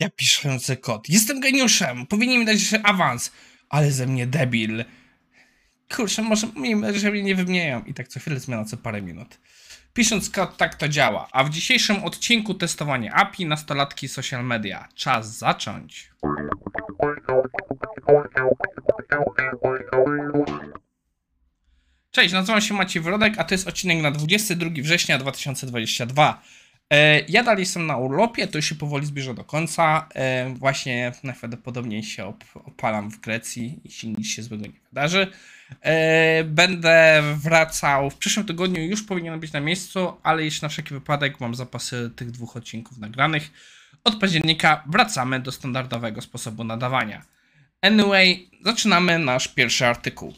Ja piszący kod. Jestem geniuszem. Powinien mi dać awans. Ale ze mnie debil. Kurczę, może że mnie nie wymieniają. I tak co chwilę zmiana co parę minut. Pisząc kod, tak to działa. A w dzisiejszym odcinku testowanie API, nastolatki, social media. Czas zacząć. Cześć, nazywam się Maciej Wrodek, a to jest odcinek na 22 września 2022. E, ja dalej jestem na urlopie, to już się powoli zbliża do końca. E, właśnie najprawdopodobniej się op opalam w Grecji, jeśli nic się złego nie wydarzy. E, będę wracał w przyszłym tygodniu, już powinienem być na miejscu, ale jeszcze na wszelki wypadek mam zapasy tych dwóch odcinków nagranych. Od października wracamy do standardowego sposobu nadawania. Anyway, zaczynamy nasz pierwszy artykuł.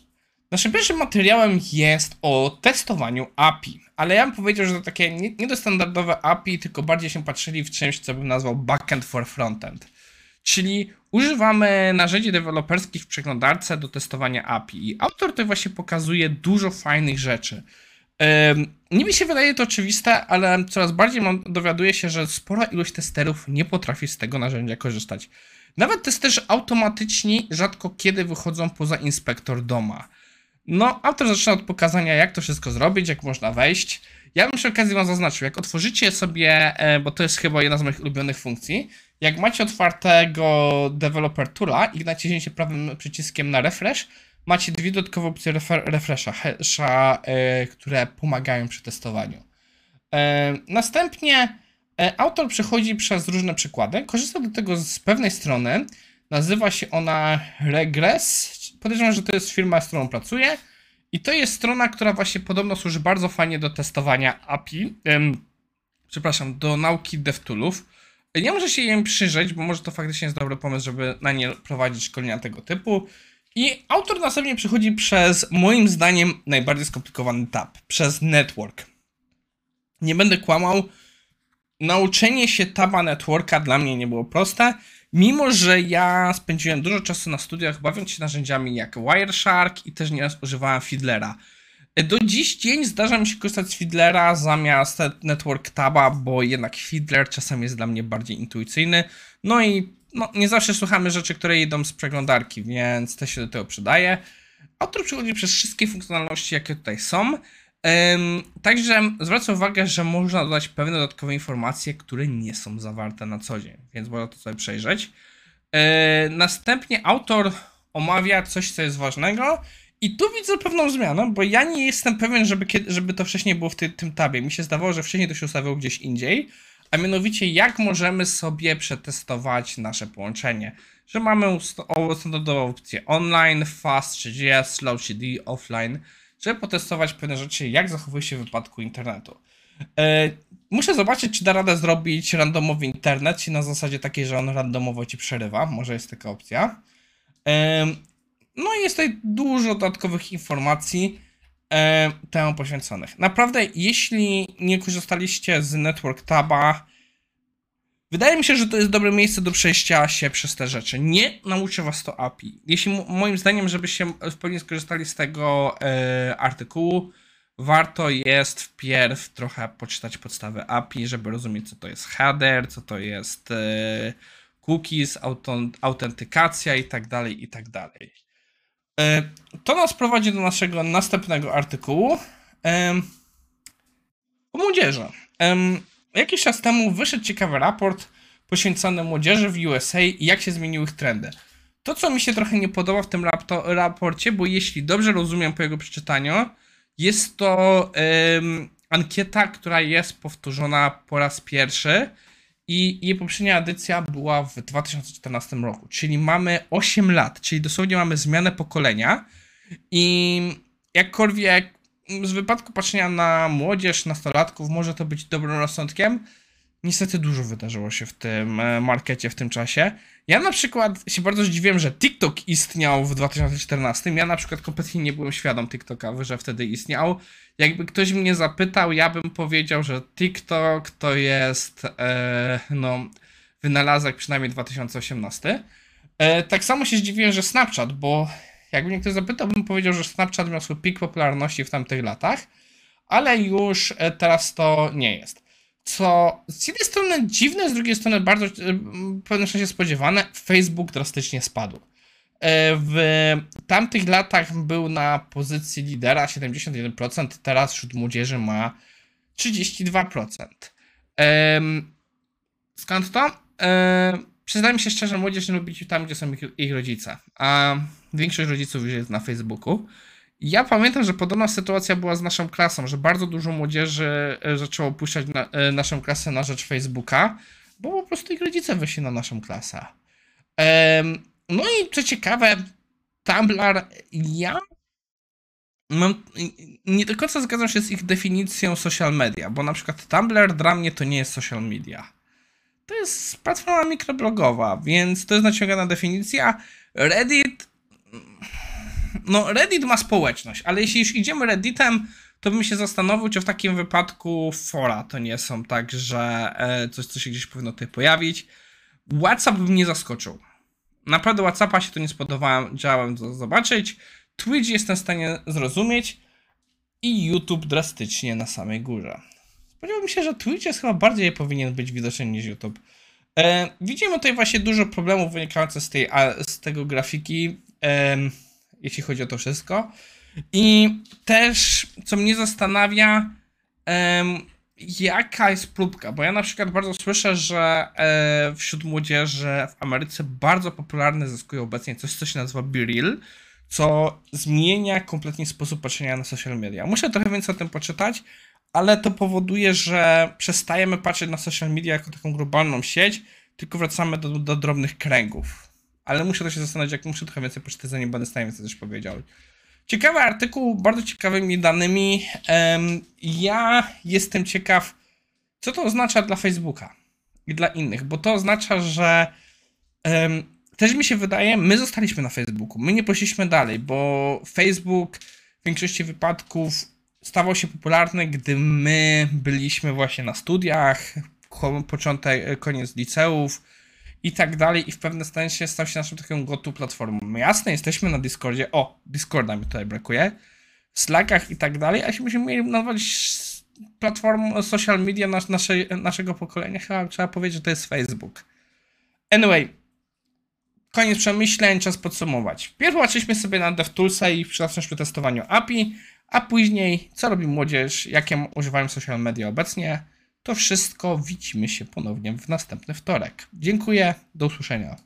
Naszym pierwszym materiałem jest o testowaniu API, ale ja bym powiedział, że to takie nie, nie do standardowe API, tylko bardziej się patrzyli w czymś, co bym nazwał backend for frontend. Czyli używamy narzędzi deweloperskich w przeglądarce do testowania API i autor tutaj właśnie pokazuje dużo fajnych rzeczy. Nie mi się wydaje to oczywiste, ale coraz bardziej mam, dowiaduję się, że spora ilość testerów nie potrafi z tego narzędzia korzystać. Nawet testerzy automatyczni rzadko kiedy wychodzą poza inspektor doma. No, autor zaczyna od pokazania, jak to wszystko zrobić, jak można wejść. Ja bym przy okazji wam zaznaczył, jak otworzycie sobie, e, bo to jest chyba jedna z moich ulubionych funkcji, jak macie otwartego Developer Toola i naciśniecie prawym przyciskiem na refresh, macie dwie dodatkowe opcje refresha, hasha, e, które pomagają przy testowaniu. E, następnie autor przechodzi przez różne przykłady, korzysta do tego z pewnej strony, nazywa się ona Regress, podejrzewam, że to jest firma, z którą pracuję. I to jest strona, która właśnie podobno służy bardzo fajnie do testowania API. Przepraszam, do nauki DevToolów. Nie może się im przyjrzeć, bo może to faktycznie jest dobry pomysł, żeby na nie prowadzić szkolenia tego typu. I autor następnie przechodzi przez, moim zdaniem, najbardziej skomplikowany tab, przez network. Nie będę kłamał, nauczenie się taba networka dla mnie nie było proste. Mimo, że ja spędziłem dużo czasu na studiach bawiąc się narzędziami jak Wireshark i też nieraz używałem Fiddlera. Do dziś dzień zdarza mi się korzystać z Fiddlera zamiast Network Taba, bo jednak Fiddler czasem jest dla mnie bardziej intuicyjny. No i no, nie zawsze słuchamy rzeczy, które idą z przeglądarki, więc to się do tego przydaje. Autor przechodzi przez wszystkie funkcjonalności, jakie tutaj są. Także zwracam uwagę, że można dodać pewne dodatkowe informacje, które nie są zawarte na co dzień, więc można to sobie przejrzeć. E, następnie autor omawia coś, co jest ważnego. I tu widzę pewną zmianę, bo ja nie jestem pewien, żeby, żeby to wcześniej było w ty, tym tabie. Mi się zdawało, że wcześniej to się ustawiało gdzieś indziej. A mianowicie, jak możemy sobie przetestować nasze połączenie. Że mamy standardową opcję online, fast, 3GS, slow CD, offline żeby potestować pewne rzeczy, jak zachowuje się w wypadku internetu. E, muszę zobaczyć, czy da radę zrobić randomowy internet, czy na zasadzie takiej, że on randomowo ci przerywa. Może jest taka opcja. E, no i jest tutaj dużo dodatkowych informacji e, temu poświęconych. Naprawdę, jeśli nie korzystaliście z Network Taba, Wydaje mi się, że to jest dobre miejsce do przejścia się przez te rzeczy. Nie nauczy was to API. Jeśli moim zdaniem, żebyście w pełni skorzystali z tego e, artykułu, warto jest wpierw trochę poczytać podstawy API, żeby rozumieć, co to jest header, co to jest e, cookies, autentykacja i tak dalej, i tak dalej. E, to nas prowadzi do naszego następnego artykułu e, o młodzieży. Jakiś czas temu wyszedł ciekawy raport poświęcony młodzieży w USA i jak się zmieniły ich trendy. To, co mi się trochę nie podoba w tym raporcie, bo jeśli dobrze rozumiem po jego przeczytaniu, jest to ym, ankieta, która jest powtórzona po raz pierwszy i jej poprzednia edycja była w 2014 roku, czyli mamy 8 lat, czyli dosłownie mamy zmianę pokolenia i jakkolwiek z wypadku patrzenia na młodzież, nastolatków, może to być dobrym rozsądkiem. Niestety dużo wydarzyło się w tym e, markecie w tym czasie. Ja na przykład się bardzo zdziwiłem, że TikTok istniał w 2014. Ja na przykład kompletnie nie byłem świadom TikToka, że wtedy istniał. Jakby ktoś mnie zapytał, ja bym powiedział, że TikTok to jest e, no, wynalazek przynajmniej 2018. E, tak samo się zdziwiłem, że Snapchat, bo jakby mnie ktoś zapytał, bym powiedział, że Snapchat miał swój pik popularności w tamtych latach, ale już e, teraz to nie jest. co z jednej strony dziwne, z drugiej strony bardzo e, w pewnym sensie spodziewane, Facebook drastycznie spadł. E, W tamtych latach był na pozycji lidera 71%, teraz wśród młodzieży ma 32%. Em, Skąd to? Przyznajmy się szczerze, młodzież nie lubi tam, gdzie są ich, ich rodzice, a większość rodziców już jest na Facebooku. Ja pamiętam, że podobna sytuacja była z naszą klasą, że bardzo dużo młodzieży e, zaczęło opuszczać na, e, naszą klasę na rzecz Facebooka, bo po prostu ich rodzice wyszli na naszą klasę. No i co ciekawe, Tumblr, ja mam, nie do końca zgadzam się z ich definicją social media, bo na przykład Tumblr dla mnie to nie jest social media. To jest platforma mikroblogowa, więc to jest naciągana definicja. Reddit no Reddit ma społeczność, ale jeśli już idziemy Redditem, to bym się zastanowił, czy w takim wypadku fora to nie są tak, że e, coś, co się gdzieś powinno tutaj pojawić. WhatsApp by mnie zaskoczył. Naprawdę WhatsAppa się to nie spodobałem, działałem to zobaczyć. Twitch jestem w stanie zrozumieć i YouTube drastycznie na samej górze. Spodziewałbym się, że Twitch jest chyba bardziej powinien być widoczny niż YouTube. E, widzimy tutaj właśnie dużo problemów wynikających z, tej, z tego grafiki. em, jeśli chodzi o to wszystko. I też, co mnie zastanawia, em, jaka jest próbka, bo ja na przykład bardzo słyszę, że e, wśród młodzieży w Ameryce bardzo popularne zyskuje obecnie coś, co się nazywa Be Real, co zmienia kompletnie sposób patrzenia na social media. Muszę trochę więcej o tym poczytać, ale to powoduje, że przestajemy patrzeć na social media jako taką globalną sieć, tylko wracamy do, do drobnych kręgów ale muszę to się zastanowić, jak muszę trochę więcej poczytać, zanim będę w stanie też powiedział. Ciekawy artykuł, bardzo ciekawymi danymi. Ja jestem ciekaw, co to oznacza dla Facebooka i dla innych, bo to oznacza, że też mi się wydaje, my zostaliśmy na Facebooku, my nie poszliśmy dalej, bo Facebook w większości wypadków stawał się popularny, gdy my byliśmy właśnie na studiach, początek, koniec liceów, i tak dalej, i w pewnym sensie stał się naszą taką gotu platformą. My jasne, jesteśmy na Discordzie, o, Discorda mi tutaj brakuje, Slackach i tak dalej, a jeśli byśmy mieli nazwać platformą social media nas, naszej, naszego pokolenia, chyba trzeba powiedzieć, że to jest Facebook. Anyway, koniec przemyśleń, czas podsumować. Pierw patrzyliśmy sobie na DevToolsa i przydatność przy testowaniu API, a później, co robi młodzież, jakie używają social media obecnie, to wszystko widzimy się ponownie w następny wtorek. Dziękuję, do usłyszenia.